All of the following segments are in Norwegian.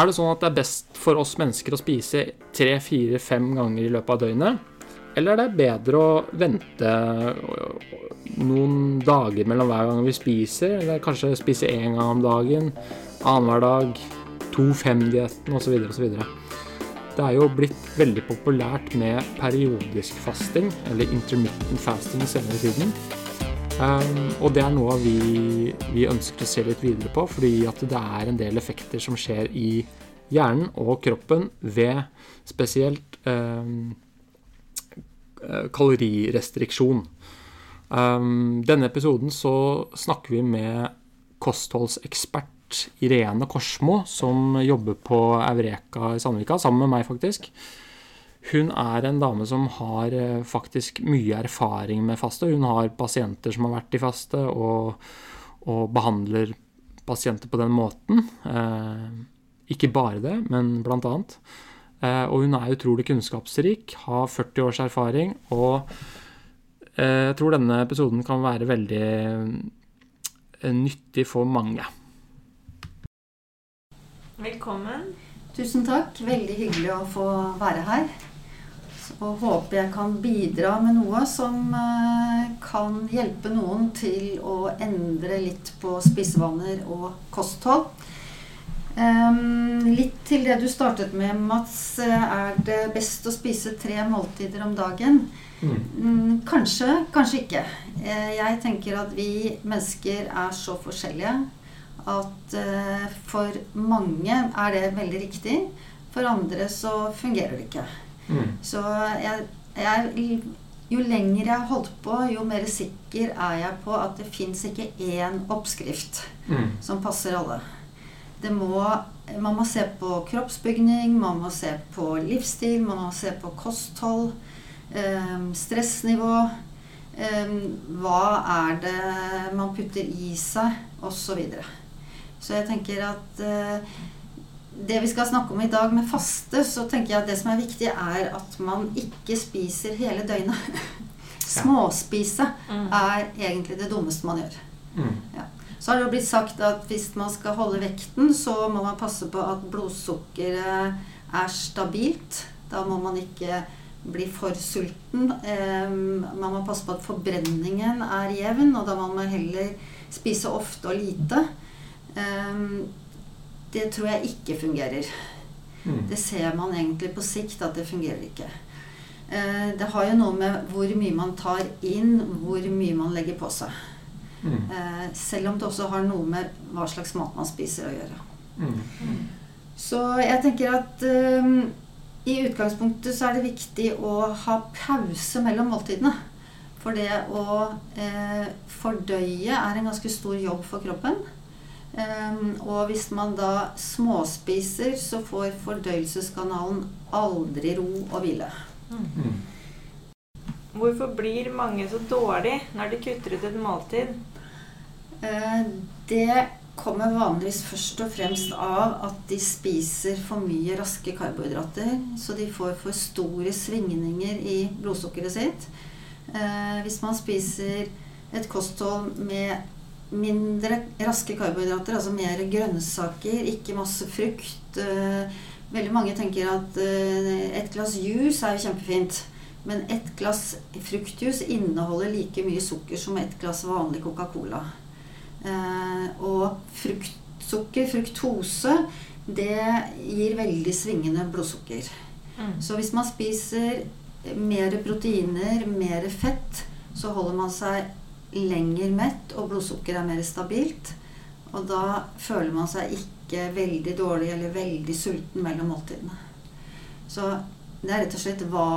er det sånn at det er best for oss mennesker å spise tre, fire, fem ganger i løpet av døgnet? Eller er det bedre å vente noen dager mellom hver gang vi spiser? Eller kanskje spise én gang om dagen, annenhver dag, to-fem-dietten osv. osv. Det er jo blitt veldig populært med periodisk fasting, eller intermittent fasting, i senere tiden. Um, og det er noe vi, vi ønsker å se litt videre på, fordi at det er en del effekter som skjer i hjernen og kroppen ved spesielt um, kalorirestriksjon. Um, denne episoden så snakker vi med kostholdsekspert Irene Korsmo, som jobber på Eureka i Sandvika, sammen med meg, faktisk. Hun er en dame som har eh, faktisk mye erfaring med faste. Hun har pasienter som har vært i faste, og, og behandler pasienter på den måten. Eh, ikke bare det, men blant annet. Eh, og hun er utrolig kunnskapsrik, har 40 års erfaring, og eh, jeg tror denne episoden kan være veldig nyttig for mange. Velkommen. Tusen takk. Veldig hyggelig å få være her og håper jeg kan bidra med noe som eh, kan hjelpe noen til å endre litt på spisevaner og kosthold. litt til det du startet med, Mats. Er det best å spise tre måltider om dagen? Mm. mm kanskje, kanskje ikke. Eh, jeg tenker at vi mennesker er så forskjellige at eh, for mange er det veldig riktig. For andre så fungerer det ikke. Mm. Så jeg, jeg, jo lenger jeg har holdt på, jo mer sikker er jeg på at det fins ikke én oppskrift mm. som passer alle. Det må, man må se på kroppsbygning, man må se på livsstil, man må se på kosthold, um, stressnivå. Um, hva er det man putter i seg, osv. Så, videre. så jeg tenker at eh, det vi skal snakke om i dag med faste, så tenker jeg at det som er viktig, er at man ikke spiser hele døgnet. Småspise mm. er egentlig det dummeste man gjør. Mm. Ja. Så har det jo blitt sagt at hvis man skal holde vekten, så må man passe på at blodsukkeret er stabilt. Da må man ikke bli for sulten. man må passe på at forbrenningen er jevn, og da må man heller spise ofte og lite det tror jeg ikke fungerer. Mm. Det ser man egentlig på sikt at det fungerer ikke. Eh, det har jo noe med hvor mye man tar inn, hvor mye man legger på seg. Mm. Eh, selv om det også har noe med hva slags mat man spiser å gjøre. Mm. Så jeg tenker at eh, i utgangspunktet så er det viktig å ha pause mellom måltidene. For det å eh, fordøye er en ganske stor jobb for kroppen. Um, og hvis man da småspiser, så får fordøyelseskanalen aldri ro og hvile. Mm. Hvorfor blir mange så dårlig når de kutter ut et måltid? Uh, det kommer vanligvis først og fremst av at de spiser for mye raske karbohydrater. Så de får for store svingninger i blodsukkeret sitt. Uh, hvis man spiser et kosthold med mindre raske karbohydrater, altså mer grønnsaker, ikke masse frukt. Eh, veldig mange tenker at eh, et glass juice er jo kjempefint. Men ett glass fruktjuice inneholder like mye sukker som et glass vanlig Coca-Cola. Eh, og fruktsukker, fruktose, det gir veldig svingende blodsukker. Mm. Så hvis man spiser mer proteiner, mer fett, så holder man seg lenger mett, og blodsukkeret er mer stabilt. Og da føler man seg ikke veldig dårlig eller veldig sulten mellom måltidene. Så det er rett og slett hva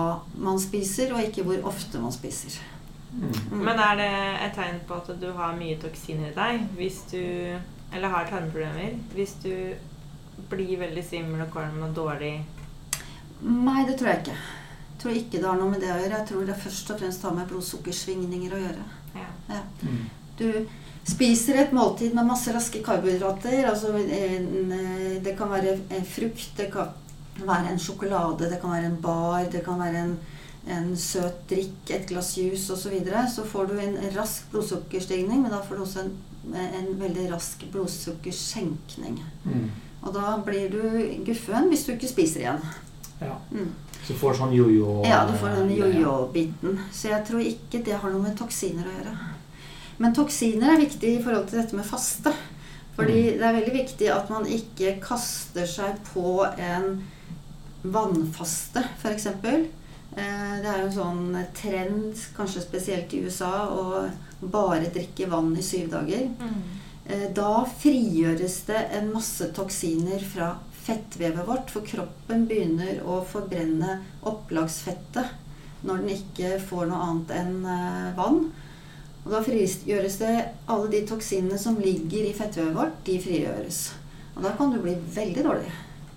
man spiser, og ikke hvor ofte man spiser. Mm. Men er det et tegn på at du har mye toksiner i deg hvis du Eller har tarmproblemer? Hvis du blir veldig svimmel og kvalm og dårlig? Nei, det tror jeg ikke. Jeg tror ikke det har noe med det å gjøre. Jeg tror det først og fremst har med blodsukkersvingninger å gjøre. Ja. Mm. Du spiser et måltid med masse raske karbohydrater. Altså en, det kan være en frukt, det kan være en sjokolade, det kan være en bar, det kan være en, en søt drikk, et glass juice osv. Så, videre. så får du en rask blodsukkerstigning, men da får du også en, en veldig rask blodsukkersenkning. Mm. Og Og da blir du guffen hvis du ikke spiser igjen. Ja. Mm. Så du får sånn jojo Ja, du får den jojo-biten. Så jeg tror ikke det har noe med toksiner å gjøre. Men toksiner er viktig i forhold til dette med faste. Fordi Mm. det er veldig viktig at man ikke kaster seg på en vannfaste, f.eks. Eh, Det er jo en sånn trend, kanskje spesielt i USA, å bare drikke vann i syv dager. Mm. Da frigjøres det en masse toksiner fra fettvevet vårt, for kroppen begynner å forbrenne opplagsfettet når den ikke får noe annet enn eh, vann. Og da frigjøres det alle de toksinene som ligger i fettvevet vårt, de frigjøres. Og da kan du bli veldig dårlig.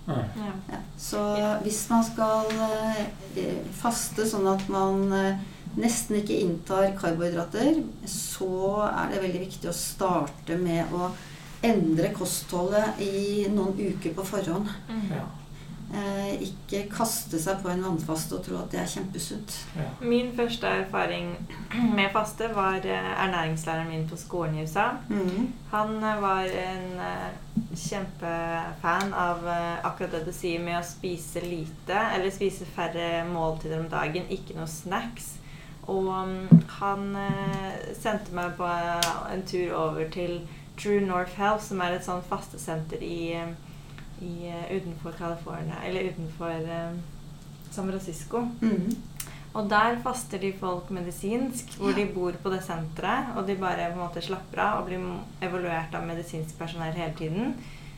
Ja. Ja. Ja. Så hvis man skal eh, faste sånn at man eh, nesten ikke inntar karbohydrater, så er det veldig viktig å starte med å endre kostholdet i noen uker på forhånd. Mm. Ja. Eh, ikke kaste seg på en vannfaste og tro at det er kjempesunt. Ja. Min første erfaring med faste var eh, ernæringslæreren min på skolen i USA. Mm. Han eh, var en eh, kjempefan av akkurat det du sier med å spise lite, eller spise færre måltider om dagen, ikke noe snacks. Og mm, han sendte meg på en tur over til True North Health, som er et sånn fastesenter i, i, eh, utenfor California, eller utenfor eh, San Francisco. Mm. Og der faster de folk medisinsk, hvor Ja. de bor på det senteret. Og de bare på en måte slapper av og blir evaluert av medisinsk personell hele tiden.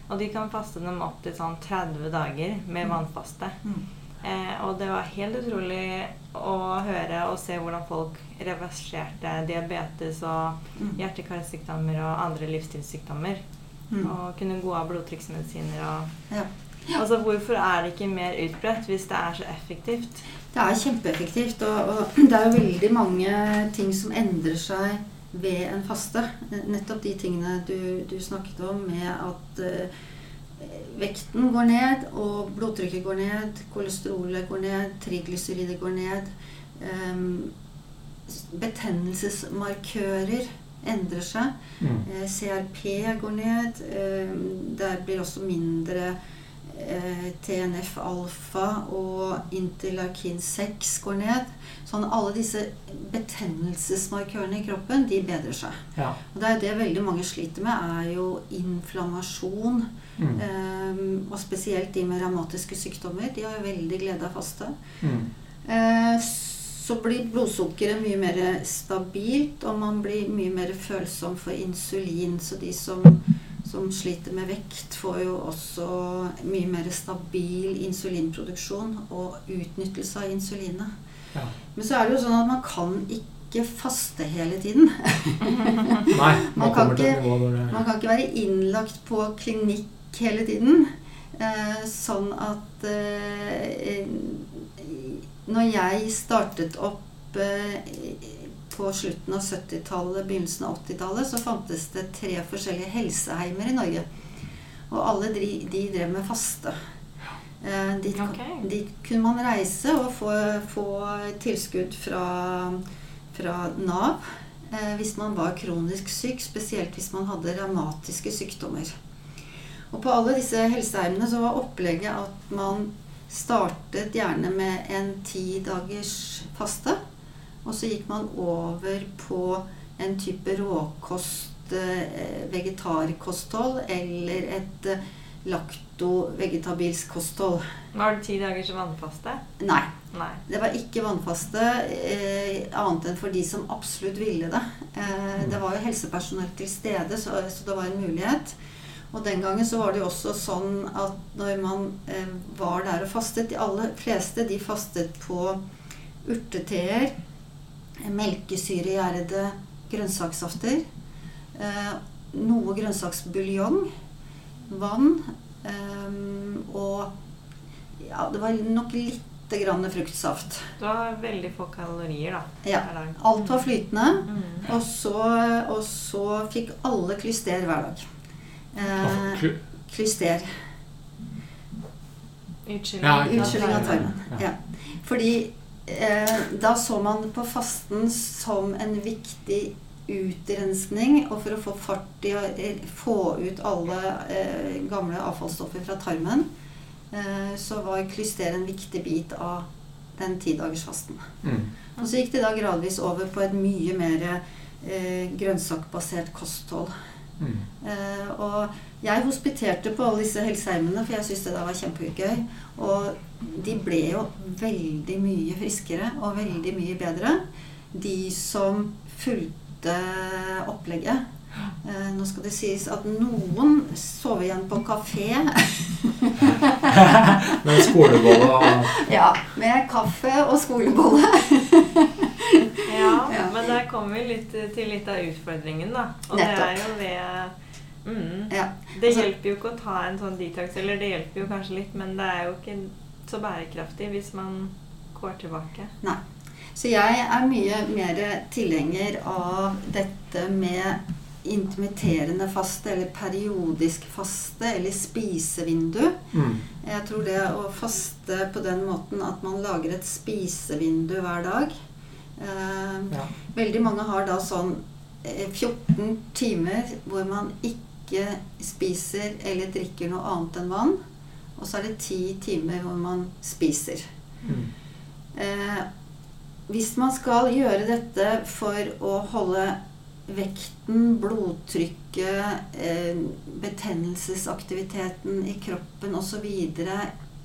Og de kan faste dem opp til sånn 30 dager med vannfaste. Mm. Eh, og det var helt utrolig å høre og se hvordan folk reverserte diabetes og Mm. hjerte-karsykdommer og andre livsstilssykdommer. Mm. Og kunne gå av blodtrykksmedisiner og Ja. Altså, hvorfor er det ikke mer utbredt hvis det er så effektivt? Det er kjempeeffektivt, og, og det er jo veldig mange ting som endrer seg ved en faste. Nettopp de tingene du, du snakket om med at eh, vekten går ned, og blodtrykket går ned, kolesterolet går ned, triglycerider går ned. Um, betennelsesmarkører endrer seg. Mm. Eh, CRP går ned. Eh, Der blir også mindre eh, TNF-alfa og interleukin 6 går ned. Sånn alle disse betennelsesmarkørene i kroppen, de bedrer seg. Ja. Og det er det veldig mange sliter med, er jo inflammasjon. Mm. Um, og spesielt de med revmatiske sykdommer. De har jo veldig glede av faste. Mm. Uh, så blir blodsukkeret mye mer stabilt, og man blir mye mer følsom for insulin. Så de som, som sliter med vekt, får jo også mye mer stabil insulinproduksjon og utnyttelse av insulinet. Ja. Men så er det jo sånn at man kan ikke faste hele tiden. Nei, man, Man kan ikke- Man kan ikke være innlagt på klinikk hele tiden. Eh, sånn at eh, Når jeg startet opp eh, på slutten av 70-tallet, begynnelsen av 80-tallet, så fantes det tre forskjellige helseheimer i Norge. Og alle de, de drev med faste. Eh, dit, okay. dit kunne man reise og få, få tilskudd fra, fra Nav eh, hvis man var kronisk syk, spesielt hvis man hadde revmatiske sykdommer. Og på alle disse helseheimene så var opplegget at man startet gjerne med en ti dagers faste. Og så gikk man over på en type råkost, eh, vegetarkosthold, eller et eh, lakto-vegetabilsk kosthold. Var det ti dagers vannfaste? Nei. Nei. Det var ikke vannfaste, eh, annet enn for de som absolutt ville det. Eh, det var jo helsepersonell til stede, så, så det var en mulighet. Og den gangen så var det jo også sånn at når man eh, var der og fastet De aller fleste de fastet på urteteer, melkesyregjærede grønnsakssafter, eh, noe grønnsaksbuljong, vann eh, og ja, det var nok lite grann fruktsaft. Det var veldig få kalorier, da. Ja. Alt var flytende. Mm. Og så, og så fikk alle klyster hver dag. Eh, klyster. Utskylling Ja, av tarmen. tarmen. Ja. Fordi eh, da så man på fasten som en viktig utrenskning og for å få fart i å eh, få ut alle eh, gamle avfallsstoffer fra tarmen, eh, så var klyster en viktig bit av den tidagersfasten. Mm. Og så gikk det da gradvis over på et mye mer eh, grønnsakbasert kosthold. Mm. Eh, og jeg hospiterte på alle disse helseheimene, for jeg syntes det da var kjempegøy. Og de ble jo veldig mye friskere og veldig mye bedre, de som fulgte opplegget. Uh, nå skal det sies at noen sov igjen på kafé. Med skolebolle og ja, med kaffe og skolebolle. Der kommer vi litt til litt av utfordringen, da. Og det Nettopp. er jo ved mm, Ja, Det altså- hjelper jo ikke å ta en sånn detox, eller det hjelper jo kanskje litt, men det er jo ikke så bærekraftig hvis man går tilbake. Så jeg er mye mer tilhenger av dette med intermitterende faste, eller periodisk faste, eller spisevindu. mm. Jeg tror det å faste på den måten at man lager et spisevindu hver dag Ja. Veldig mange har da sånn eh, 14 timer hvor man ikke spiser eller drikker noe annet enn vann. Og så er det 10 timer hvor man spiser. Mm. Eh, hvis man skal gjøre dette for å holde vekten, blodtrykket, eh, betennelsesaktiviteten i kroppen osv.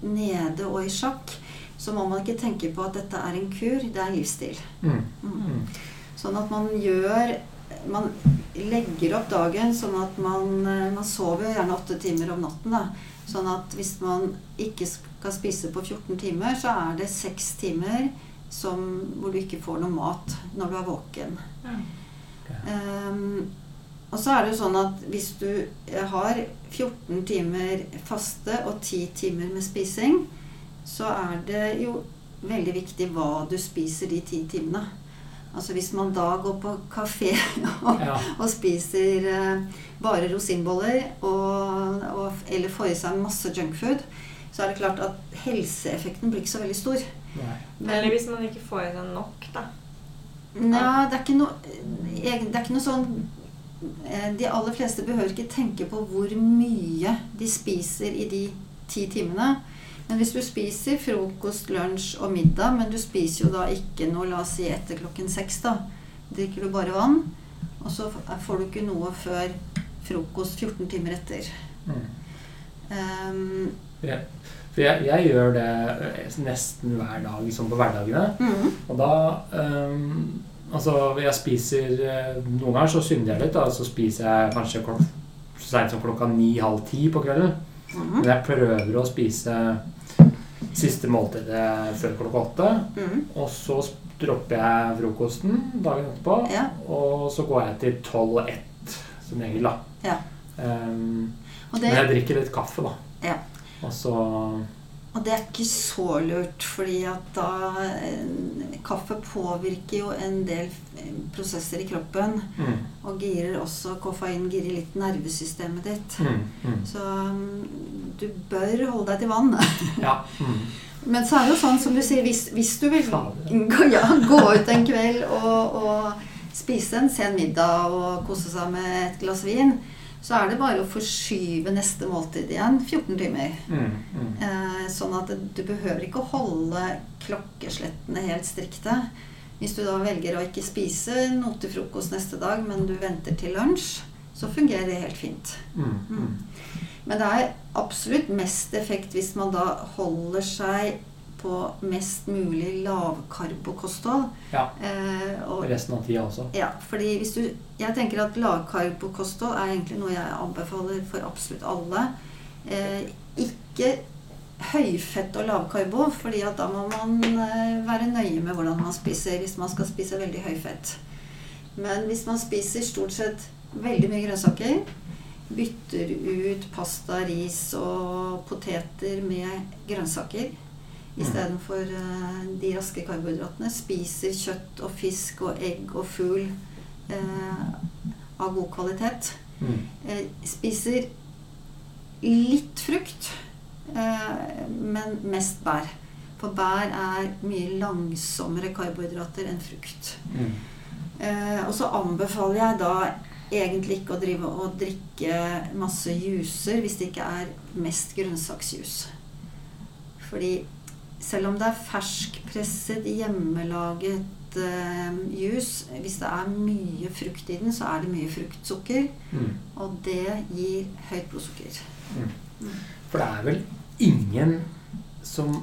nede og i sjakk, så må man ikke tenke på at dette er en kur, det er en livsstil. Mm. Mm. Mm. Sånn at man gjør Man legger opp dagen sånn at man eh, Man sover jo gjerne åtte timer om natten, da. Sånn at hvis man ikke skal spise på 14 timer, så er det seks timer som, hvor du ikke får noe mat når du er våken. Ehm, og så er det jo sånn at hvis du eh, har 14 timer faste og 10 timer med spising, så er det jo veldig viktig hva du spiser de ti timene. Altså hvis man da går på kafé og, Ja. og spiser eh, bare rosinboller og, og, eller får i seg masse junkfood, så er det klart at helseeffekten blir ikke så veldig stor. Nei. Eller hvis man ikke får i seg nok, da. Nei, det er ikke noe Det er ikke noe sånn eh, De aller fleste behøver ikke tenke på hvor mye de spiser i de ti timene. Men hvis du spiser frokost, lunsj og middag, men du spiser jo da ikke noe, la oss si etter klokken seks, da. Drikker du bare vann, og så får du ikke noe før frokost 14 timer etter. Mm. Um, ja. for jeg, jeg gjør det eh, nesten hver dag liksom på hverdagene. Mm. Og da um, Altså, jeg spiser eh, Noen ganger så synder jeg litt. da, Så spiser jeg kanskje klok så seint som klokka ni-halv ti på kvelden. Mm. Men jeg prøver å spise siste måltidet før klokka åtte. Mm. Og så dropper jeg frokosten dagen etterpå. Ja. Og så går jeg til tolv og ett som regel, da. Ja. Um, Og men jeg drikker litt kaffe, da. Ja. Og så Og det er ikke så lurt, fordi at da eh, Kaffe påvirker jo en del eh, prosesser i kroppen. mm, Og girer også Koffein girer litt nervesystemet ditt. mm, mm. Så mm, du bør holde deg til vann. Ja. Mm. Men så er det jo sånn som du sier, hvis, hvis du vil gå, ja, gå ut en kveld og, og spise en sen middag og kose seg med et glass vin, så er det bare å forskyve neste måltid igjen 14 timer. Mm, mm. Eh, sånn at du behøver ikke å holde klokkeslettene helt strikte. Hvis du da velger å ikke spise noe til frokost neste dag, men du venter til lunsj, så fungerer det helt fint. Mm, mm. Men det er absolutt mest effekt hvis man da holder seg på mest mulig lavkarbokosthold. Ja. Eh, og Resten av tida også. ja, fordi hvis du Jeg tenker at lavkarbokosthold er egentlig noe jeg anbefaler for absolutt alle. Eh, ikke høyfett og lavkarbo, fordi at da må man eh, være nøye med hvordan man spiser hvis man skal spise veldig høyfett. Men hvis man spiser stort sett veldig mye grønnsaker, bytter ut pasta, ris og poteter med grønnsaker istedenfor uh, de raske karbohydratene, spiser kjøtt og fisk og egg og fugl uh, av god kvalitet. Mm. Uh, spiser litt frukt, uh, men mest bær. For bær er mye langsommere karbohydrater enn frukt. Mm. Eh, og så anbefaler jeg da egentlig ikke å drive og drikke masse juicer hvis det ikke er mest grønnsaksjus. Fordi selv om det er ferskpresset, hjemmelaget eh, juice Hvis det er mye frukt i den, så er det mye fruktsukker. Mm. Og det gir høyt blodsukker. For det er vel ingen som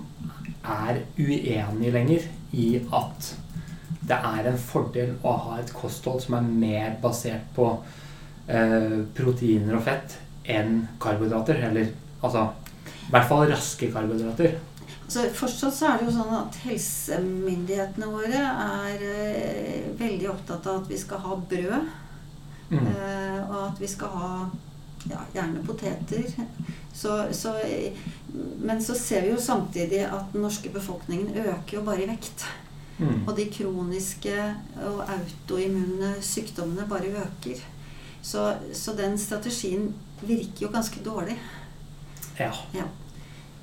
er uenig lenger i at det er en fordel å ha et kosthold som er mer basert på eh, proteiner og fett enn karbohydrater. Eller altså i hvert fall raske karbohydrater. Så Fortsatt så er det jo sånn at helsemyndighetene våre er eh, veldig opptatt av at vi skal ha brød. Mm. Eh, og at vi skal ha ja, gjerne poteter. Så, så, men så ser vi jo samtidig at den norske befolkningen øker jo bare i vekt. Mm. Og de kroniske og autoimmune sykdommene bare øker. Så, så den strategien virker jo ganske dårlig. Ja. Ja.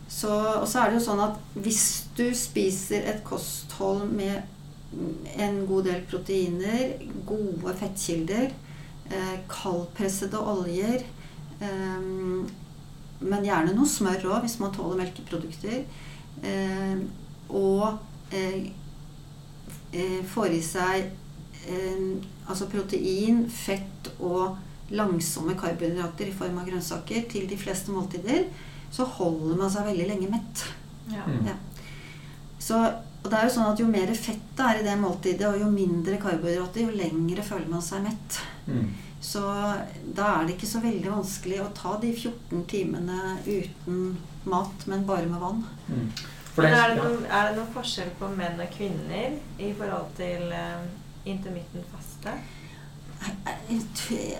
Så, og så er det jo sånn at hvis du spiser et kosthold med en god del proteiner, gode fettkilder, eh, kaldpressede oljer eh, Men gjerne noe smør òg, hvis man tåler melkeprodukter. Eh, og eh, eh, får i seg altså protein, fett og langsomme karbohydrater i form av grønnsaker til de fleste måltider, så holder man seg veldig lenge mett. Ja. Mm. Ja. Så, og det er jo sånn at Jo mer fett det er i det måltidet, og jo mindre karbohydrater, jo lengre føler man seg mett. Mm. Så da er det ikke så veldig vanskelig å ta de 14 timene uten mat, men bare med vann. Mm. Men det, er det, noen, er det noen forskjell på menn og kvinner i forhold til uh, intermittent faste?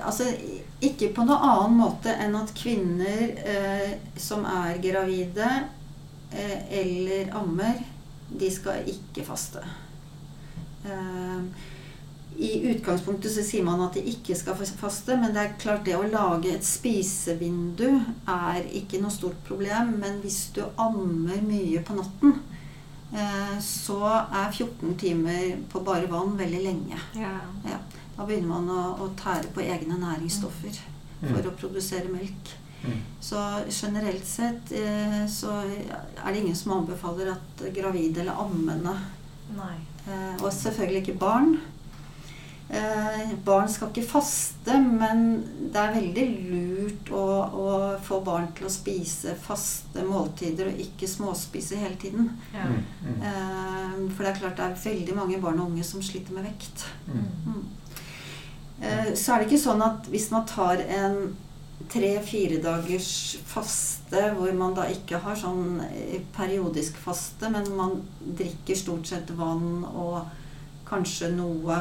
Altså, ikke på noen annen måte enn at kvinner eh, som er gravide eh, eller ammer, de skal ikke faste. Eh, I utgangspunktet så sier man at de ikke skal faste, men det er klart det å lage et spisevindu er ikke noe stort problem. Men hvis du ammer mye på natten, så er 14 timer på bare vann veldig lenge. Ja. Da begynner man å, å tære på egne næringsstoffer Mm. for å produsere melk. Mm. Så generelt sett eh, så er det ingen som anbefaler at gravide eller ammende Nei. eh, Og selvfølgelig ikke barn. Eh, barn skal ikke faste, men det er veldig lurt å, å få barn til å spise faste måltider og ikke småspise hele tiden. Ja. Mm. Mm. Eh, for det er klart det er veldig mange barn og unge som sliter med vekt. Mm. Mm. Eh, Så er det ikke sånn at hvis man tar en tre-fire dagers faste, hvor man da ikke har sånn eh, periodisk faste, men man drikker stort sett vann og kanskje noe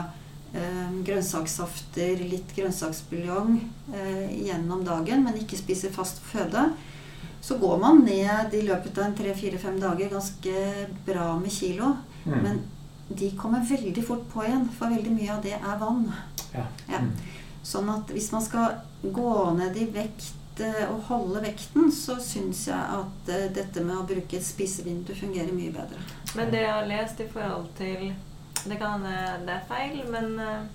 grønnsakssafter, litt grønnsaksbuljong eh, gjennom dagen, men ikke spiser fast føde, så går man ned i løpet av en tre-fire-fem dager ganske bra med kilo. Mm. Men de kommer veldig fort på igjen, for veldig mye av det er vann. Ja. Ja. Mm. Sånn at hvis man skal gå ned i vekt eh, og holde vekten, så syns jeg at eh, dette med å bruke et spisevindu fungerer mye bedre. Men det jeg har lest i forhold til Det kan hende det er feil, men uh,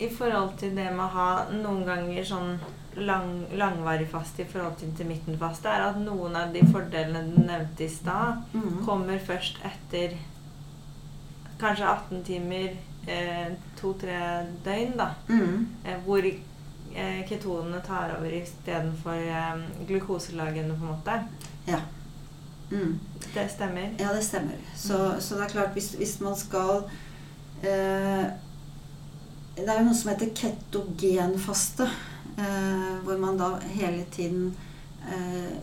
i forhold til det med å ha noen ganger sånn lang, langvarig faste i forhold til intermittenfaste, er at noen av de fordelene du nevnte i stad, Mm. kommer først etter kanskje 18 timer, eh, to-tre døgn, da. Mm. Eh, hvor eh, ketonene tar over istedenfor eh, glukoselagene, på en måte. Ja. Mm. Det stemmer? Ja, det stemmer. Så, så det er klart, hvis, hvis man skal eh, Det er jo noe som heter ketogenfaste, eh, hvor man da hele tiden eh,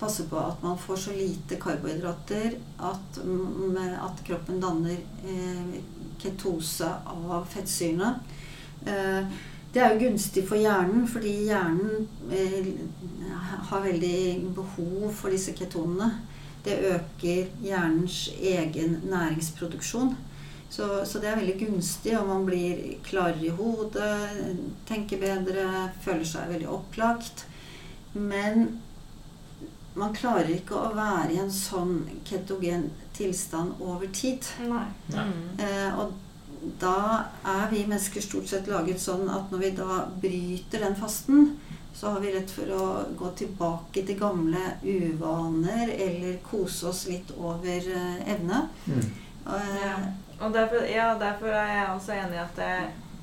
passer på at man får så lite karbohydrater at, mm, at kroppen danner eh, ketose av fettsyrene. Eh, det er jo gunstig for hjernen, fordi hjernen eh, har veldig behov for disse ketonene. Det øker hjernens egen næringsproduksjon. Så, så det er veldig gunstig, og man blir klarere i hodet, tenker bedre, føler seg veldig opplagt. Men man klarer ikke å være i en sånn ketogen tilstand over tid. Nei. Nei. Mm. Eh, og da er vi mennesker stort sett laget sånn at når vi da bryter den fasten, så har vi rett for å gå tilbake til gamle uvaner eller kose oss litt over eh, evne. Mm. Eh, Ja. Og derfor, ja, derfor er jeg også enig i at det,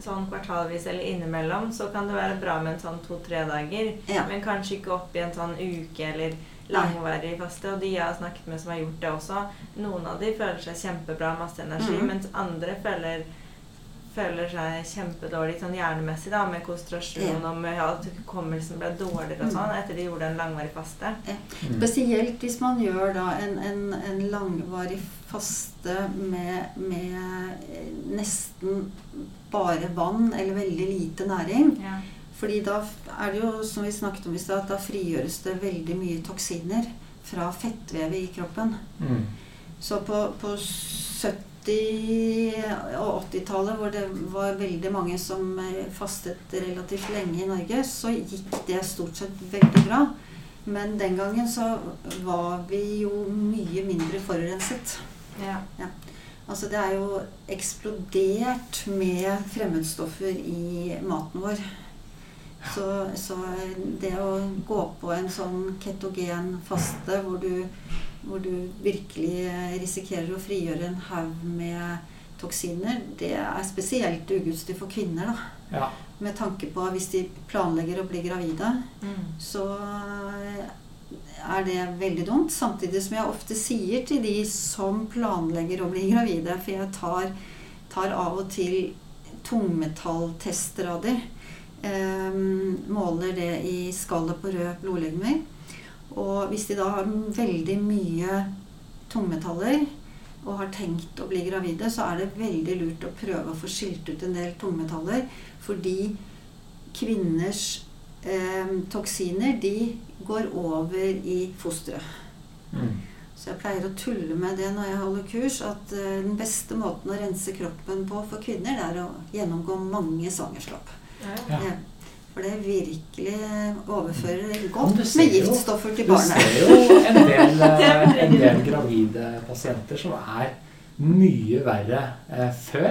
sånn kvartalvis eller innimellom så kan det være bra med en sånn to-tre dager. Ja. Men kanskje ikke opp i en sånn uke eller langvarig faste. Og de jeg har snakket med som har gjort det også, noen av de føler seg kjempebra, masse energi, mm. mens andre føler føler seg kjempedårlig sånn hjernemessig da, med konsentrasjon Ja. og med at hukommelsen ble dårligere og Mm. sånn etter de gjorde en langvarig faste. Mm. Spesielt hvis man gjør da en, en, en langvarig faste med, med eh, nesten bare vann eller veldig lite næring. Ja. Fordi da er det jo, som vi snakket om i stad, at da frigjøres det veldig mye toksiner fra fettvevet i kroppen. Mm. Så på, på 70- og 80-tallet, hvor det var veldig mange som eh, fastet relativt lenge i Norge, så gikk det stort sett veldig bra. Men den gangen så var vi jo mye mindre forurenset. Ja. Altså det er jo eksplodert med fremmedstoffer i maten vår. Så, så det å gå på en sånn ketogen faste hvor du, hvor du virkelig risikerer å frigjøre en haug med toksiner, det er spesielt ugunstig for kvinner. da. Ja. Med tanke på hvis de planlegger å bli gravide, Mm. så er det veldig dumt. Samtidig som jeg ofte sier til de som planlegger å bli gravide, for jeg tar, tar av og til tungmetalltester av de. Ehm, måler det i skallet på røde blodlegemer. Og hvis de da har veldig mye tungmetaller og har tenkt å bli gravide, så er det veldig lurt å prøve å få skilt ut en del tungmetaller. Fordi kvinners eh, toksiner de går over i fosteret. Mm. Så jeg pleier å tulle med det når jeg holder kurs, at eh, den beste måten å rense kroppen på for kvinner, det er å gjennomgå mange svangerskap. Ja. Ja. For det virkelig overfører godt du med giftstoffer til Du ser jo en del, eh, en del gravide pasienter som er mye verre eh, før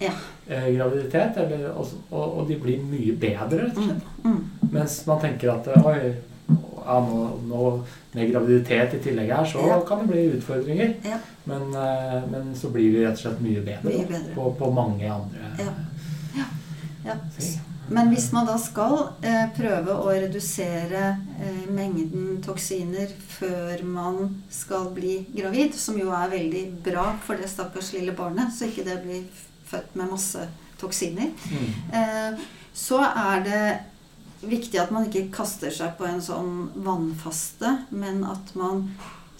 Ja. eh, graviditet, eller, og, og, de blir mye bedre, rett og Mm, slett. mm. Mens man tenker at eh, oi, ja, nå, nå med graviditet i tillegg her, så Ja. kan det bli utfordringer. Ja. Men, eh, men så blir vi rett og slett mye bedre, Mye bedre. På, på mange andre Ja. Ja. ting. Men hvis man da skal eh, prøve å redusere eh, mengden toksiner før man skal bli gravid, som jo er veldig bra for det stakkars lille barnet, så ikke det blir født med masse toksiner, Mm. eh, så er det viktig at man ikke kaster seg på en sånn vannfaste, men at man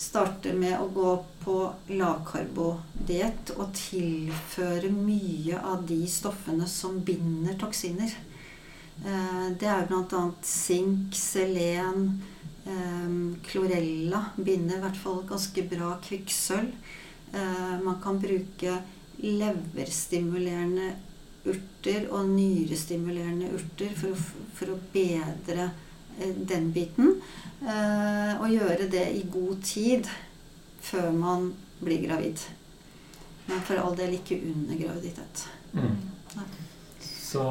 starter med å gå på lavkarbodiett og tilføre mye av de stoffene som binder toksiner. Eh, Det er jo bl.a. sink, selen, eh, klorella binder i hvert fall ganske bra kvikksølv. Eh, Man kan bruke leverstimulerende urter og nyrestimulerende urter for å, for å bedre eh, den biten. Eh, Og gjøre det i god tid før man blir gravid. Men for all del ikke under graviditet. Mm. Så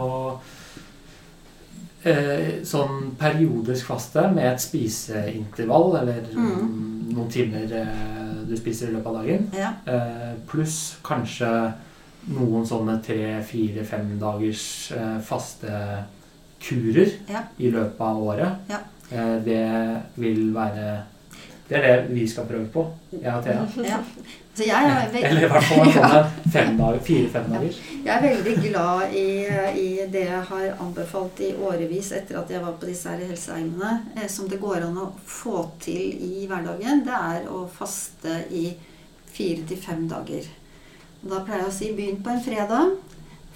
eh, sånn periodisk faste med et spiseintervall, eller Mm. noen timer eh, du spiser i løpet av dagen, Ja. eh, pluss kanskje noen sånne tre-fire-fem dagers eh, faste kurer Ja. i løpet av året, Ja. eh, det vil være Det er det vi skal prøve på, jeg og Thea. ja. Så jeg er, Eller i hvert fall dager, fire-fem dagers. jeg er veldig glad i, i det jeg har anbefalt i årevis etter at jeg var på disse her helseeimene, eh, som det går an å få til i hverdagen. Det er å faste i fire til fem dager. Og da pleier jeg å si begynn på en fredag.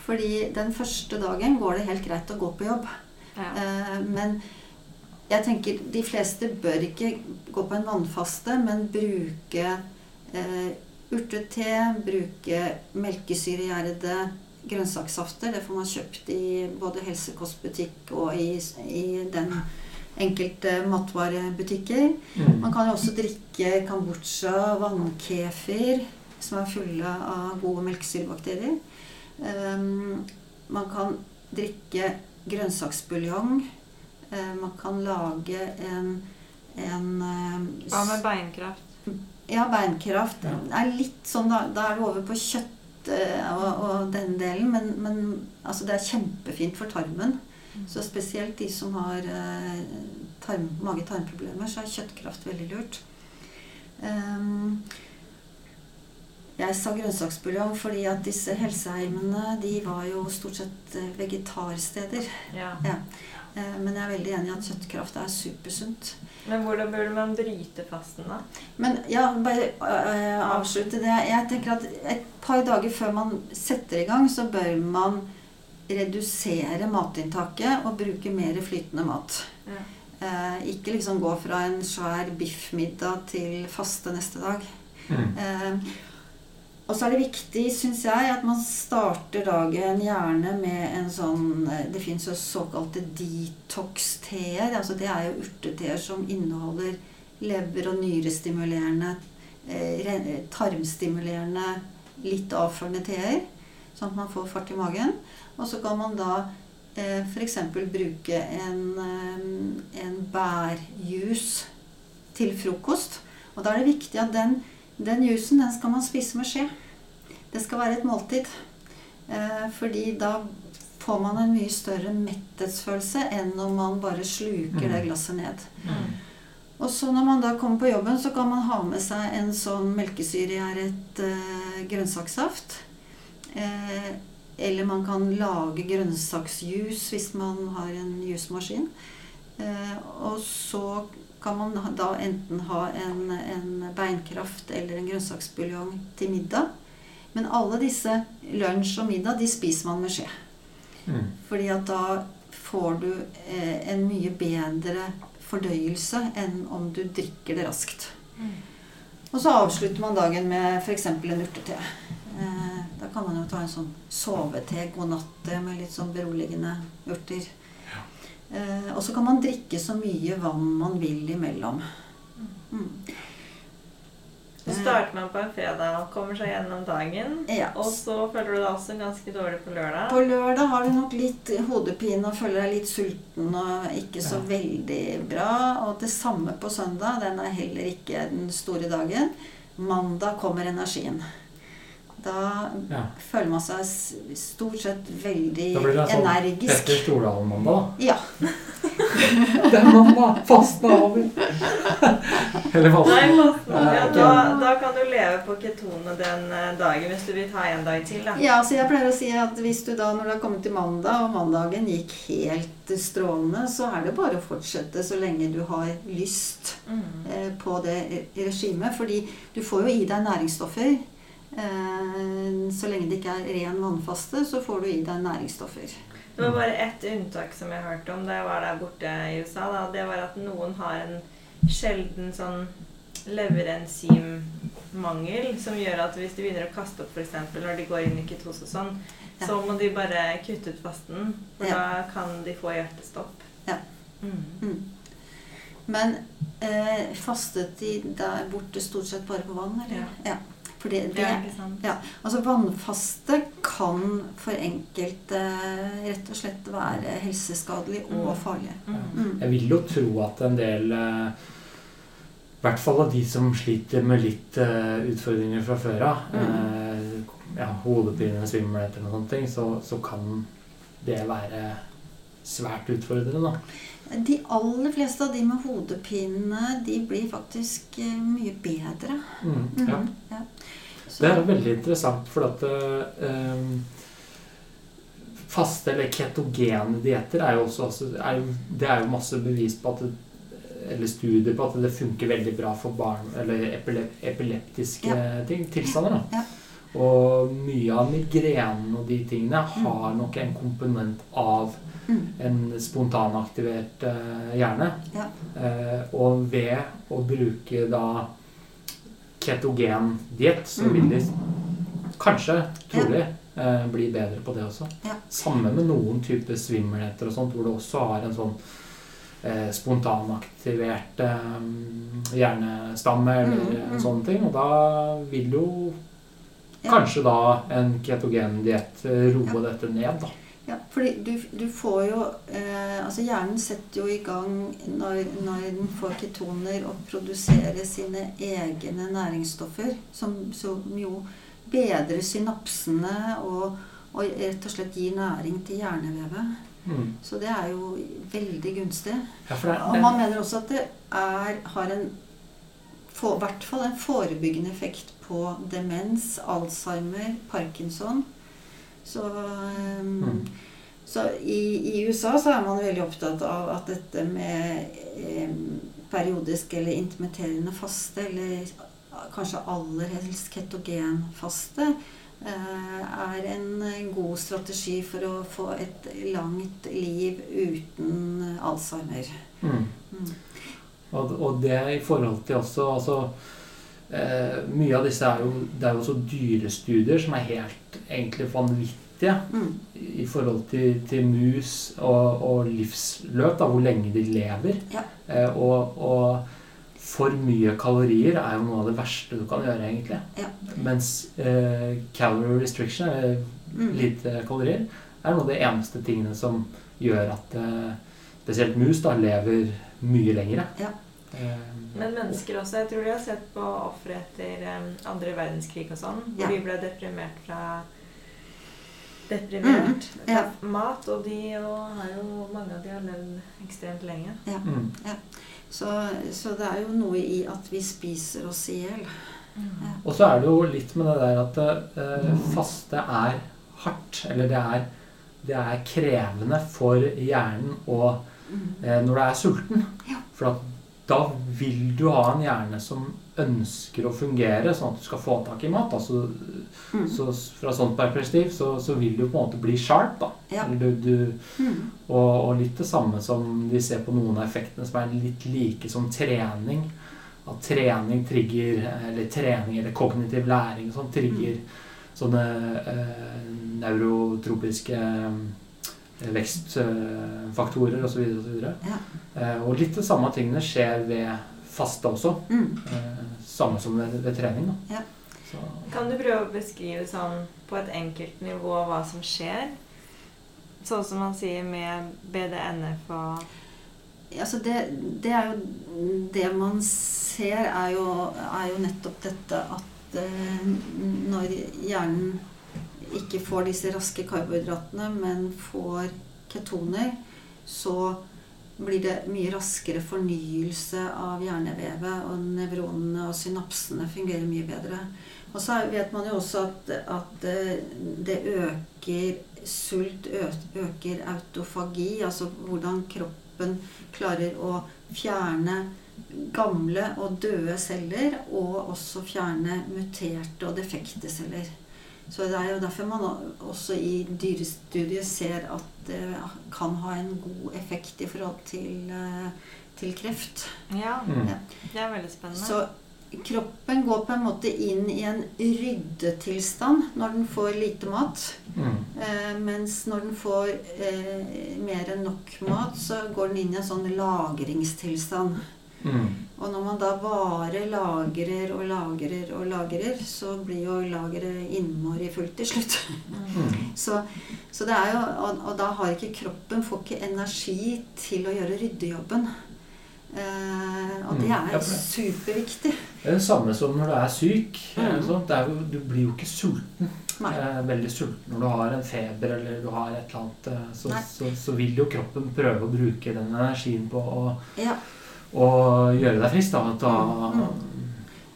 Fordi den første dagen går det helt greit å gå på jobb. Ja. Eh, Men jeg tenker de fleste bør ikke gå på en vannfaste, men bruke eh, urtete, bruke melkesyregjærede grønnsakssafter. Det får man kjøpt i både helsekostbutikk og i, i den enkelte matvarebutikker. Mm. Man kan jo også drikke kambodsja, vannkefir, som er fulle av gode melkesyrebakterier. Um, man kan drikke grønnsaksbuljong. Uh, man kan lage en, en uh, Hva med beinkraft? Ja, beinkraft Ja. er litt sånn Da, da er det over på kjøtt uh, og, og den delen. Men, men altså, det er kjempefint for tarmen. Så spesielt de som har tarm, mage-tarmproblemer, så er kjøttkraft veldig lurt. Um, jeg sa grønnsaksbuljong fordi at disse helseheimene de var jo stort sett eh, vegetarsteder. Ja. Eh, Men jeg er veldig enig i at kjøttkraft er supersunt. Men hvordan burde man bryte fasten, da? Men ja, bare øh, avslutte det. Jeg tenker at et par dager før man setter i gang, så bør man redusere matinntaket og bruke mer flytende mat. Ja. Eh, ikke liksom gå fra en svær biffmiddag til faste neste dag. Mm. Eh, og så er det viktig, syns jeg, at man starter dagen gjerne med en sånn eh, Det fins jo såkalte detox-teer. Altså det er jo urteteer som inneholder lever- og nyrestimulerende, eh, tarmstimulerende, litt avførende teer. Sånn at man får fart i magen. Og så kan man da eh, f.eks. bruke en, eh, en bærjus til frokost. Og da er det viktig at den den jusen den skal man spise med skje. Det skal være et måltid. Eh, fordi da får man en mye større metthetsfølelse enn om man bare sluker det glasset ned. Mm. Og så når man da kommer på jobben, så kan man ha med seg en sånn melkesyregjæret eh, grønnsakssaft. Eh, eller man kan lage grønnsaksjus hvis man har en jusmaskin. Eh, og så kan man da enten ha en, en beinkraft eller en grønnsaksbuljong til middag. Men alle disse lunsj og middag de spiser man med skje. Mm. Fordi at da får du eh, en mye bedre fordøyelse enn om du drikker det raskt. Mm. Og så avslutter man dagen med f.eks. en urtete. Eh, da kan man jo ta en sånn sovete god natt med litt sånn beroligende urter. Eh, og så kan man drikke så mye vann man vil imellom. Mm. Så starter man på en fredag og kommer seg gjennom dagen. Ja. Og så føler du deg også ganske dårlig på lørdag. På lørdag har du nok litt hodepine og føler deg litt sulten og ikke så Ja. veldig bra. Og det samme på søndag. Den er heller ikke den store dagen. Mandag kommer energien. Da Ja. føler man seg stort sett veldig Da blir det sånn energisk. Petter Stordalen-mandag. Ja. Det er mandag! Fasten er over! Eller Nei, fasten. fasten. Ja, Ja, da, da kan du leve på ketone den eh, dagen hvis du vil ta en dag til. da. ja, så jeg pleier å si at hvis du da, når du har kommet til mandag, og mandagen gikk helt strålende, så er det bare å fortsette så lenge du har lyst. Mm. eh, på det regimet. Fordi du får jo i deg næringsstoffer. Eh, Så lenge det ikke er ren vannfaste, så får du i deg næringsstoffer. Det var bare ett unntak som jeg hørte om da jeg var der borte i USA. Da. Det var at noen har en sjelden sånn leverenzymmangel som gjør at hvis de begynner å kaste opp f.eks. når de går inn i ketose og sånn, Ja. så må de bare kutte ut fasten. For Ja. da kan de få hjertestopp. Ja. Mm. Mm. Men eh, fastet de der borte stort sett bare på vann, eller? Ja. For det, Det er ikke sant. ja. Altså vannfaste kan for enkelte rett og slett være helseskadelig og Mm. farlig. Mm. Mm. Jeg vil jo tro at en del eh, I hvert fall av de som sliter med litt eh, utfordringer fra før av, eh, ja, hodepine, svimmelhet eller noen sånne ting, så, så kan det være svært utfordrende, da. De aller fleste av de med hodepine, de blir faktisk eh, mye bedre. Mm, ja. Mm, ja. Det er veldig interessant, for at eh, faste eller ketogene dietter er jo også altså, er jo, Det er jo masse bevis på at det, eller studier på at det funker veldig bra for barn eller epileptiske epileptiske ting, tilstander. da. Ja. Og mye av migrenen og de tingene har nok en komponent av Mm. en spontanaktivert eh, hjerne. Ja. Eh, og ved å bruke da ketogen diett, så vil de kanskje, trolig, eh, bli bedre på det også. Ja. Sammen med noen typer svimmelheter og sånt, hvor du også har en sånn eh, spontanaktivert eh, hjernestamme eller Mm, mm. en sånn ting. Og da vil jo Ja. kanskje da en ketogendiett roe dette ned, da. Ja, fordi du, du får jo eh, Altså hjernen setter jo i gang når, når den får ketoner og produserer sine egne næringsstoffer, som, som jo bedrer synapsene og, og rett og slett gir næring til hjernevevet. Mm. Så det er jo veldig gunstig. Ja, for det, Og man mener også at det er, har en for, hvert fall en forebyggende effekt på demens, Alzheimer, Parkinson. Så, um, Mm. så i, i USA så er man veldig opptatt av at dette med um, periodisk eller intermitterende faste, eller kanskje aller helst ketogenfaste, eh, er en god strategi for å få et langt liv uten Alzheimer. mm. Mm. Og, og det i forhold til også altså, eh, Mye av disse er jo Det er jo også dyrestudier som er helt egentlig vanvittige Mm. i forhold til, til mus og, og livsløp, da, hvor lenge de lever. Ja. Eh, og, og for mye kalorier er jo noe av det verste du kan gjøre, egentlig. Ja. Mens eh, calorie restriction, eller Mm. lite kalorier, er noe av de eneste tingene som gjør at spesielt mus da lever mye lengre. Ja. Men mennesker også. Jeg tror de har sett på ofre etter um, andre verdenskrig og sånn. Hvor Ja. de ble deprimert fra Deprimert mm. ja. mat. Og de og har jo mange av de har levd ekstremt lenge. mm. Så, så det er jo noe i at vi spiser oss i hjel. Ja. Og så er det jo litt med det der at eh, faste er hardt. Eller det er, det er krevende for hjernen og Mm. eh, når du er sulten. Ja. For at da vil du ha en hjerne som ønsker å fungere, sånn at du skal få tak i mat. Altså, Mm. så fra sånt perspektiv så, så vil du på en måte bli sharp. da. Ja. Du, du, Mm. og, og litt det samme som vi ser på noen av effektene som er litt like som trening. At trening trigger Eller trening eller kognitiv læring og sånn trigger sånne øh, neurotropiske eh, vekstfaktorer osv. Og, Ja. eh, og litt de samme tingene skjer ved faste også. Mm. Eh, samme som ved, ved trening. Da. Ja. Så, Kan du prøve å beskrive sånn på et enkelt nivå hva som skjer? Sånn som man sier med BDNF og Altså det, det er jo Det man ser, er jo, er jo nettopp dette at eh, når hjernen ikke får disse raske karbohydratene, men får ketoner, så blir det mye raskere fornyelse av hjernevevet, og nevronene og synapsene fungerer mye bedre. Og så vet man jo også at, at eh, det øker sult, øker autofagi, altså hvordan kroppen klarer å fjerne gamle og døde celler, og også fjerne muterte og defekte celler. Så det er jo derfor man også i dyrestudiet ser at det kan ha en god effekt i forhold til, eh, til kreft. Ja, mm. Ja. det er veldig spennende. Så kroppen går på en måte inn i en ryddetilstand når den får lite mat. Mm. Eh, mens når den får eh, mer enn nok mat, så går den inn i en sånn lagringstilstand. Mm. Og når man da bare lagrer og lagrer og lagrer, så blir jo lageret innmari fullt til slutt. Mm. Så, så det er jo, og, og da har ikke kroppen får ikke energi til å gjøre ryddejobben. Eh, og det Mm, er det. superviktig. Det er det samme som når du er syk. eh, Mm. er jo, du blir jo ikke sulten. Eh, veldig sulten når du har en feber eller du har et eller annet. eh, Så, så, så vil jo kroppen prøve å bruke den energien på å, Ja. Å gjøre deg frisk. Da. da.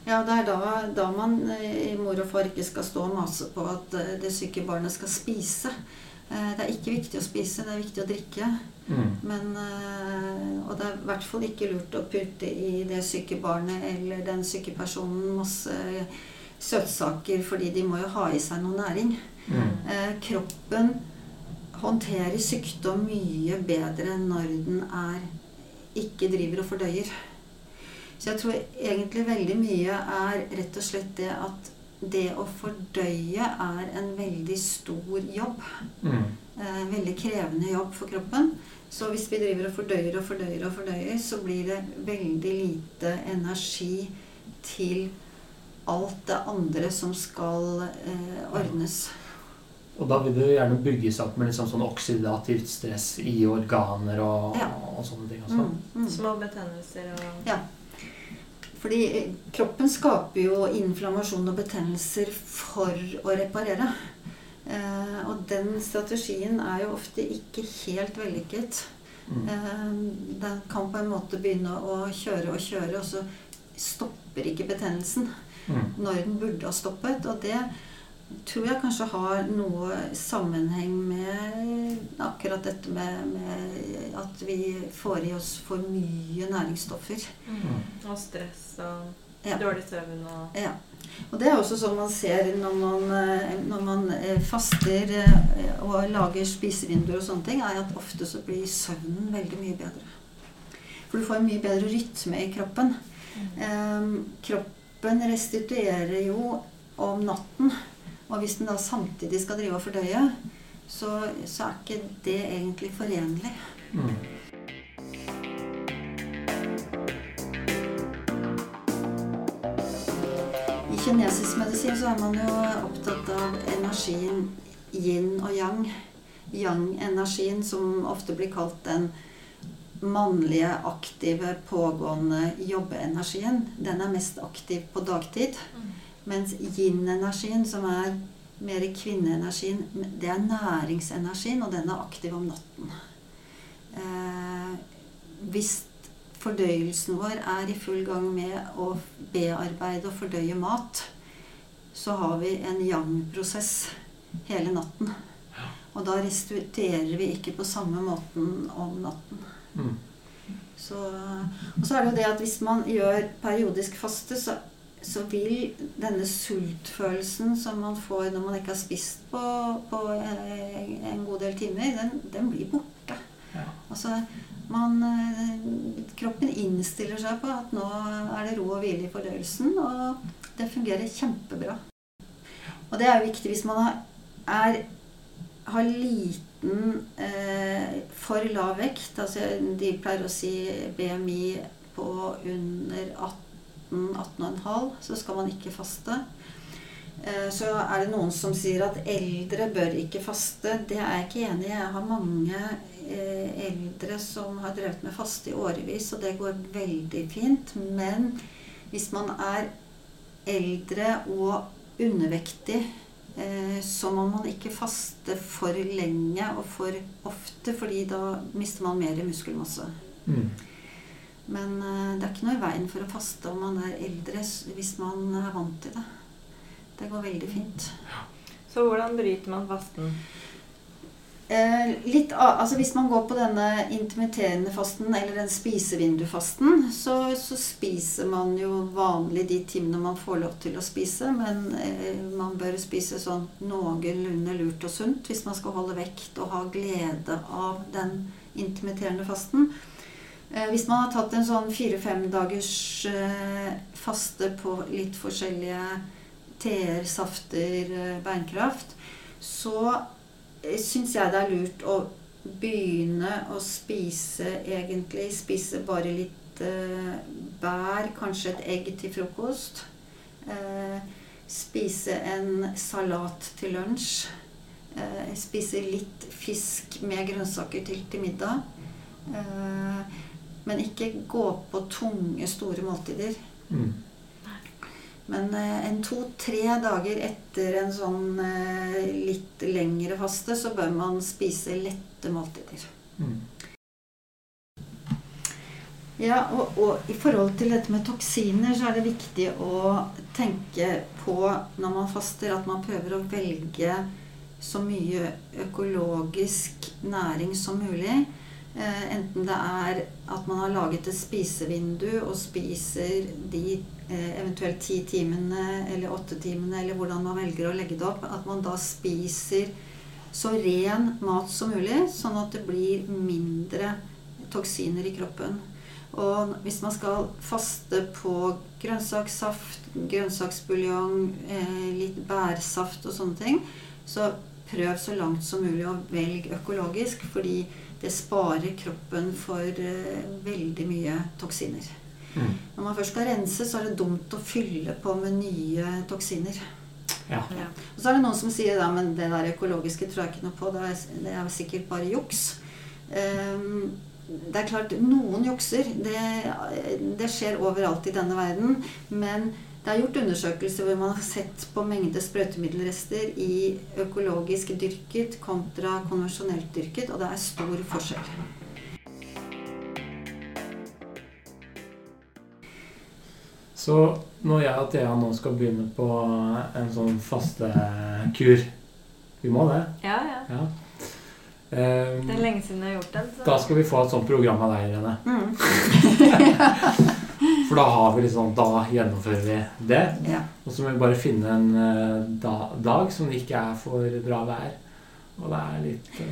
Ja, det er da, da man eh, i mor og far ikke skal stå og mase på at eh, det syke barnet skal spise. Eh, Det er ikke viktig å spise, det er viktig å drikke. mm. Men, og det er i hvert fall ikke lurt å putte i det syke barnet eller den syke personen masse søtsaker, fordi de må jo ha i seg noe næring. Mm. Kroppen håndterer sykdom mye bedre når den er ikke driver og fordøyer. Så jeg tror egentlig veldig mye er rett og slett det at det å fordøye er en veldig stor jobb. Mm. Eh, veldig krevende jobb for kroppen. Så hvis vi driver og fordøyer og fordøyer og fordøyer, så blir det veldig lite energi til alt det andre som skal eh, ordnes. Og da vil det jo gjerne bygges opp med liksom sånn oksidativt stress i organer og, Ja. og sånne ting også. Mm, mm. Små betennelser og Ja. Fordi eh, kroppen skaper jo inflammasjon og betennelser for å reparere. Eh, og den strategien er jo ofte ikke helt vellykket. Mm. Eh, den kan på en måte begynne å kjøre og kjøre, og så stopper ikke betennelsen Mm. når den burde ha stoppet. Og det tror jeg kanskje har noe sammenheng med akkurat dette med, med at vi får i oss for mye næringsstoffer. Mm. Og stress og Ja. dårlig søvn og Ja. Og det er også sånn man ser når man, eh, når man eh, faster eh, og lager spisevinduer og sånne ting, er at ofte så blir søvnen veldig mye bedre. For du får en mye bedre rytme i kroppen. Eh, kroppen restituerer jo om natten. Og hvis den da samtidig skal drive og fordøye, så, så er ikke det egentlig forenlig. Mm. I kinesisk medisin så er man jo opptatt av energien yin og yang. Yang-energien, som ofte blir kalt den mannlige, aktive, pågående jobbeenergien, den er mest aktiv på dagtid. Mens yin-energien, som er mer kvinneenergien, det er næringsenergien, og den er aktiv om natten. Eh, hvis fordøyelsen vår er i full gang med å bearbeide og fordøye mat, så har vi en yang-prosess hele natten. Og da restituerer vi ikke på samme måten om natten. Mm. Så, og så er det jo det at hvis man gjør periodisk faste, så, så vil denne sultfølelsen som man får når man ikke har spist på, på en, en god del timer, den, den blir borte. Ja. Altså, man, eh, kroppen innstiller seg på at nå er det ro og hvile i fordøyelsen, og det fungerer kjempebra. Og det er jo viktig hvis man har, er, har liten eh, for lav vekt. Altså, de pleier å si BMI på under 18-18,5, så skal man ikke faste. Eh, Så er det noen som sier at eldre bør ikke faste. Det er jeg ikke enig i. Jeg har mange eh, eldre som har drevet med faste i årevis, og det går veldig fint. Men hvis man er eldre og undervektig, eh, så må man ikke faste for lenge og for ofte, fordi da mister man mer muskelmasse. Mm. Men eh, det er ikke noe i veien for å faste om man er eldre, hvis man er vant til det. Det går veldig fint. Så hvordan bryter man fasten? Eh, litt, av, altså hvis man går på denne intermitterende fasten, eller den spisevindufasten, så, så spiser man jo vanlig de timene man får lov til å spise, men eh, man bør spise sånn noenlunde lurt og sunt hvis man skal holde vekt og ha glede av den intermitterende fasten. Eh, hvis man har tatt en sånn fire-fem dagers eh, faste på litt forskjellige teer, safter, eh, beinkraft, så syns jeg det er lurt å begynne å spise egentlig Spise bare litt bær, kanskje et egg til frokost. Spise en salat til lunsj. Spise litt fisk med grønnsaker til til middag. Men ikke gå på tunge, store måltider. Mm. Men eh, en to-tre dager etter en sånn eh, litt lengre faste, så bør man spise lette måltider. Mm. Ja, og, og i forhold til dette med toksiner, så er det viktig å tenke på når man faster, at man prøver å velge så mye økologisk næring som mulig. Eh, enten det er at man har laget et spisevindu og spiser de eh, eventuelt ti timene eller åtte timene, eller hvordan man velger å legge det opp. At man da spiser så ren mat som mulig, sånn at det blir mindre toksiner i kroppen. Og hvis man skal faste på grønnsakssaft, grønnsaksbuljong, eh, litt bærsaft og sånne ting, så prøv så langt som mulig å velge økologisk, fordi det sparer kroppen for eh, veldig mye toksiner. Mm. Når man først skal rense, så er det dumt å fylle på med nye toksiner. Ja. Ja. Og så er det noen som sier da, men det der økologiske tror jeg ikke noe på. Det er, det er sikkert bare juks. Um, det er klart, noen jukser. Det, det skjer overalt i denne verden. Men det er gjort undersøkelser hvor man har sett på mengde sprøytemiddelrester i økologisk dyrket kontra konvensjonelt dyrket, og det er stor forskjell. Så når jeg og Thea nå skal begynne på en sånn fastekur Vi må det. ja, ja. Ja. Um, Det er lenge siden jeg har gjort den. Så. da skal vi få et sånt program av deg, Irene. Mm. For da har vi liksom Da gjennomfører vi det. Ja. Og så må vi bare finne en eh, da, dag som det ikke er for bra vær. Og det er litt uh...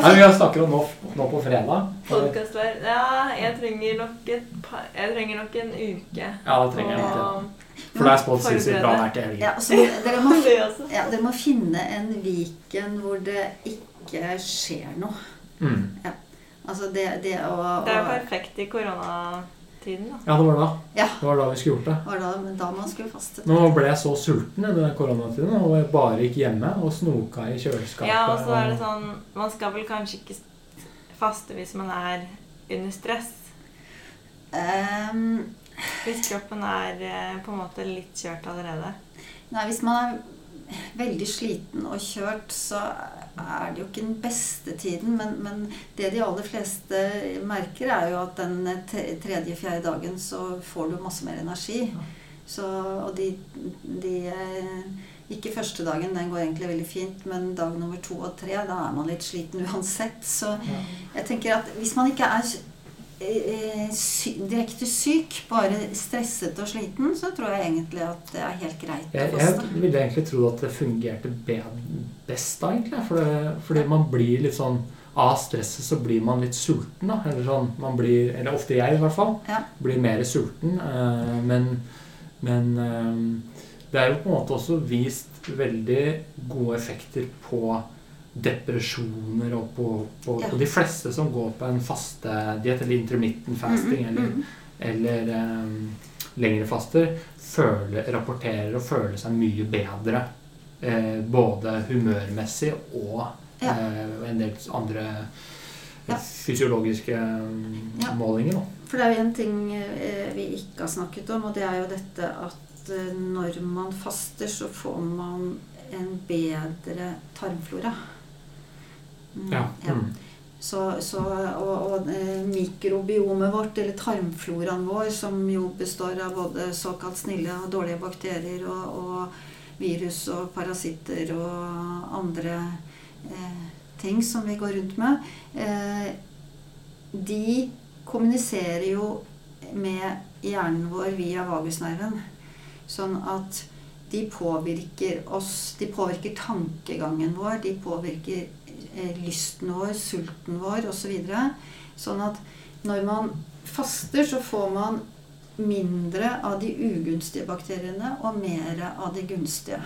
Nei, Vi snakker om nå, nå på fredag. Podcastvær. Ja, jeg trenger nok et par Jeg trenger nok en uke. Ja, det trenger jeg nok. ja. Og- For det er spådd sinnssykt bra vær til helgen. Ja, så dere, må, ja, dere må finne en Viken hvor det ikke skjer noe. Mm. Altså det, det å, Det er perfekt i koronatiden, da. Ja, det var da. Ja. Det var da vi skulle gjort det. var da, da man skulle faste. Nå ble jeg så sulten i den koronatiden og jeg bare gikk hjemme og snoka i kjøleskapet. Ja, og så er det sånn Man skal vel kanskje ikke faste hvis man er under stress. Um, Hvis kroppen er eh, på en måte litt kjørt allerede. nei, hvis man er veldig sliten og kjørt, så er det jo ikke den beste tiden. Men, men det de aller fleste merker, er jo at den tredje-fjerde dagen så får du masse mer energi. Så, og de, de eh, Ikke første dagen, den går egentlig veldig fint, men dag nummer to og tre, da er man litt sliten uansett. Så jeg tenker at hvis man ikke er sy direkte syk, bare stresset og sliten, så tror jeg egentlig at det er helt greit Jeg, jeg ville egentlig tro at det fungerte best da, egentlig. For det, fordi man blir litt sånn Av stresset så blir man litt sulten, da. Eller sånn, man blir, eller ofte jeg, i hvert fall. Ja. Blir mer sulten. Øh, men men øh, det er jo på en måte også vist veldig gode effekter på depresjoner og på, på, Ja. på de fleste som går på en fastediett, eller intermittent fasting, Mm, -hmm. eller mm. eller um, lengre faster, føler, rapporterer og føler seg mye bedre. Eh, både humørmessig og Ja. eh, en del andre Ja. fysiologiske mm, målinger. Da. For det er jo en ting eh, vi ikke har snakket om, og det er jo dette at eh, når man faster, så får man en bedre tarmflora. Mm, Ja. Mm. Så, så, og og eh, mikrobiomet vårt, eller tarmfloraen vår, som jo består av både såkalt snille og dårlige bakterier og, og virus og parasitter og andre eh, ting som vi går rundt med, eh, de kommuniserer jo med hjernen vår via vagusnerven. Sånn at de påvirker oss. De påvirker tankegangen vår. De påvirker lysten vår, sulten vår osv. Så videre. sånn at når man faster, så får man mindre av de ugunstige bakteriene og mer av de gunstige.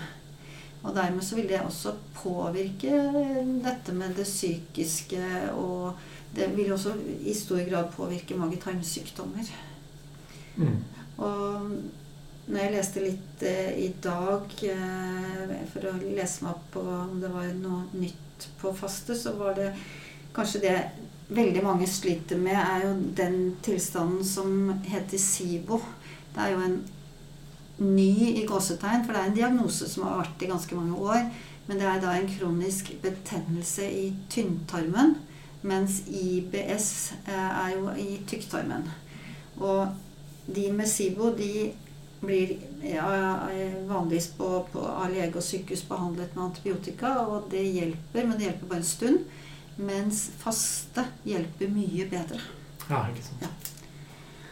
Og dermed så vil det også påvirke dette med det psykiske, og det vil også i stor grad påvirke mage-tarmsykdommer. Mm. Og når jeg leste litt eh, i dag eh, for å lese meg opp på om det var noe nytt på faste, så var det kanskje det veldig mange sliter med, er jo den tilstanden som heter SIBO. Det er jo en ny i gåsetegn, for det er en diagnose som har vært i ganske mange år. Men det er da en kronisk betennelse i tynntarmen, mens IBS eh, er jo i tykktarmen. Og de med SIBO de blir ja, vanligvis på, på, av lege og sykehus behandlet med antibiotika, og det hjelper, men det hjelper bare en stund. Mens faste hjelper mye bedre. Ja, ikke sant.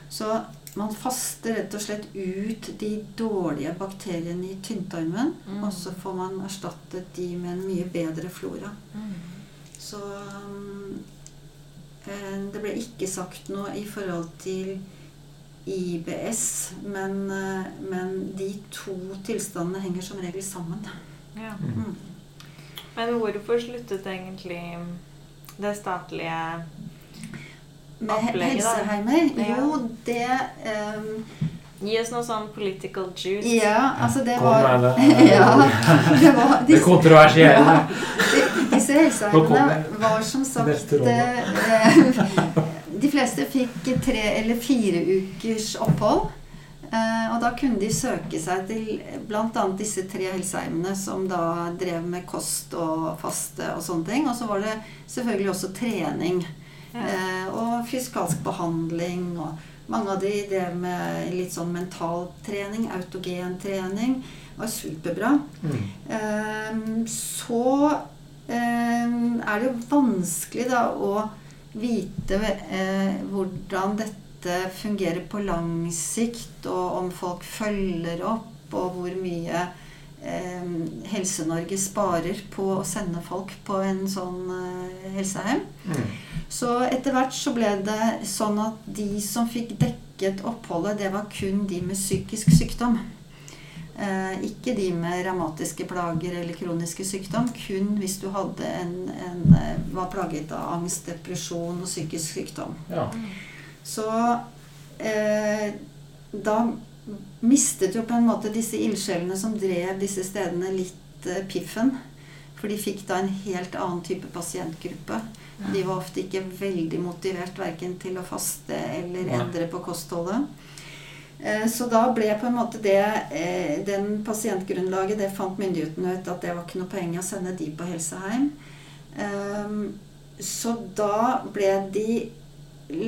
Så man faster rett og slett ut de dårlige bakteriene i tynntarmen, Mm. og så får man erstattet de med en mye bedre flora. Mm. Så um, eh, det ble ikke sagt noe i forhold til IBS, men, eh, men de to tilstandene henger som regel sammen. Ja. Mm. Mm. Men hvorfor sluttet egentlig det statlige Med opplegget, helseheimer? Ja. Jo, det um, Gi oss noe sånn political juice. Ja, altså det var det. Ja, det var Det disse, kontroversielle. ja, disse helseheimene var som sagt De fleste fikk tre eller fire ukers opphold. Eh, og da kunne de søke seg til bl.a. disse tre helseheimene som da drev med kost og faste og sånne ting. Og så var det selvfølgelig også trening. Ja. Eh, og fysikalsk behandling. Og mange av de drev med litt sånn mentaltrening, autogentrening. Det var superbra. Mm. Eh, så er det jo vanskelig da å vite eh, hvordan dette fungerer på lang sikt, og om folk følger opp, og hvor mye eh, Helse-Norge sparer på å sende folk på en sånn eh, helseheim. Mm. Så etter hvert så ble det sånn at de som fikk dekket oppholdet, det var kun de med psykisk sykdom. Eh, ikke de med revmatiske plager eller kroniske sykdom. Kun hvis du en, en, eh, var plaget av angst, depresjon og psykisk sykdom. Ja. Så eh, da mistet jo på en måte disse ildsjelene som drev disse stedene, litt eh, piffen. For de fikk da en helt annen type pasientgruppe. De var ofte ikke veldig motivert verken til å faste eller endre på kostholdet. Eh, Så da ble på en måte det eh, Den pasientgrunnlaget, det fant myndighetene ut at det var ikke noe poeng å sende de på helseheim. Ehm, Så da ble de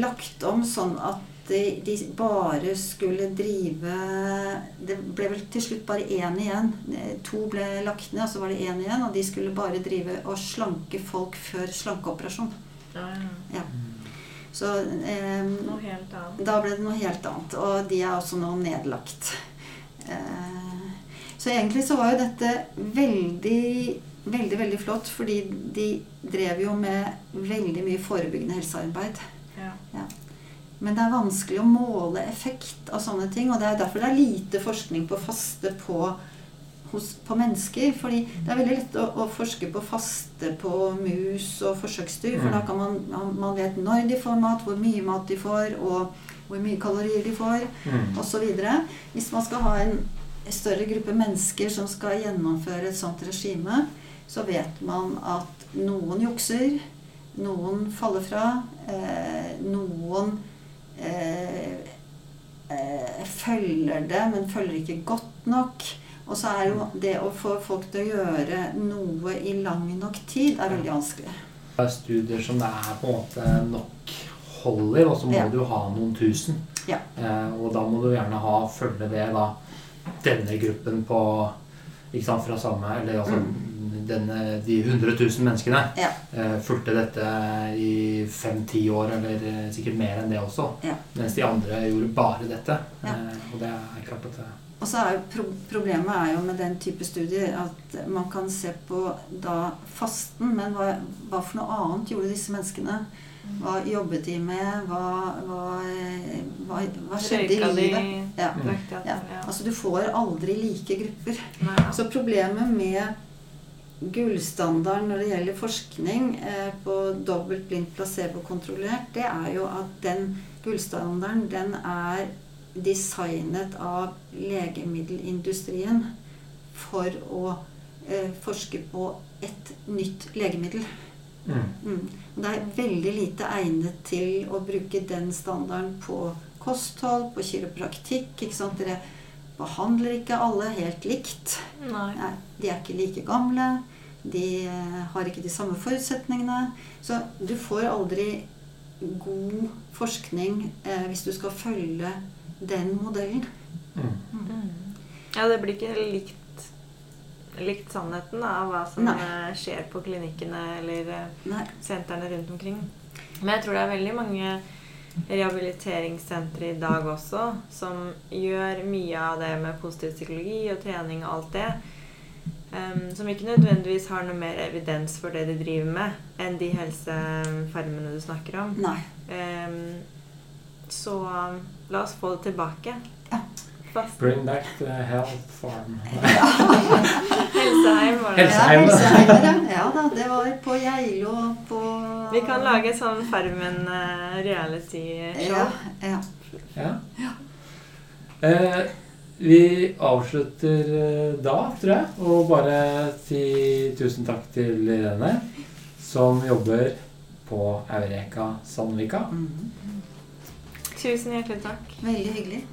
lagt om sånn at de, de bare skulle drive Det ble vel til slutt bare én igjen. Eh, To ble lagt ned, og så var det én igjen. Og de skulle bare drive og slanke folk før slankeoperasjon. Ja, ja. Så eh, da ble det noe helt annet. Og de er også nå nedlagt. Eh, Så egentlig så var jo dette veldig, veldig, veldig flott, fordi de drev jo med veldig mye forebyggende helsearbeid. Ja. Men det er vanskelig å måle effekt av sånne ting. Og det er derfor det er lite forskning på faste på, hos, på mennesker. Fordi det er veldig lett å, å forske på faste på mus og forsøksdyr. For Mm. da kan man, man man vet når de får mat, hvor mye mat de får, og hvor mye kalorier de får, Mm. osv. Hvis man skal ha en større gruppe mennesker som skal gjennomføre et sånt regime, så vet man at noen jukser, noen faller fra, eh, noen eh, eh, følger det, men følger ikke godt nok. Og så er jo det å få folk til å gjøre noe i lang nok tid, er veldig vanskelig. Det er studier som det er på en måte nok holder, og så må Ja. du ha noen tusen. Ja. Eh, og da må du gjerne ha følge det da denne gruppen på ikke sant, fra samme Eller altså denne, de 100 000 menneskene. Mm. Ja. Eh, fulgte dette i fem-ti år, eller eh, sikkert mer enn det også. Mens de andre gjorde bare dette. Eh, og det er klart at det, Og så er jo pro problemet er jo med den type studier at man kan se på da fasten, men hva, hva for noe annet gjorde disse menneskene? Hva jobbet de med? Hva, hva, hva, hva skjedde i livet? Ja. Mm. Ja. Ja. Altså du får aldri like grupper. Så problemet med gullstandarden når det gjelder forskning eh, på dobbeltblind placebo-kontrollert, det er jo at den gullstandarden den er designet av legemiddelindustrien for å eh, forske på et nytt legemiddel. mm. Mm. Det er veldig lite egnet til å bruke den standarden på kosthold, på kiropraktikk. ikke sant? Dere behandler ikke alle helt likt. Nei. Nei, de er ikke like gamle. De eh, har ikke de samme forutsetningene. Så du får aldri god forskning eh, hvis du skal følge den modellen. Mm. Ja, det blir ikke likt, likt sannheten da, av hva som Nei. eh, skjer på klinikkene eller eh, Nei. sentrene rundt omkring. Men jeg tror det er veldig mange rehabiliteringssentre i dag også som gjør mye av det med positiv psykologi og trening og alt det. Um, som ikke nødvendigvis har noe mer evidens for det de driver med, enn de helsefarmene du snakker om. Em, så um, la oss få det tilbake. Ja. Fast Bring back the health farm. helseheim var det. Helse- Ja, helseheimet, ja da. Det var på Geilo på Vi kan lage sånn Farmen eh, reality-show. Ja, ja. Ja. Eh, vi avslutter eh, da, tror jeg, og bare si tusen takk til Irene, som jobber på Eureka Sandvika. Mhm. Tusen hjertelig takk. Veldig hyggelig.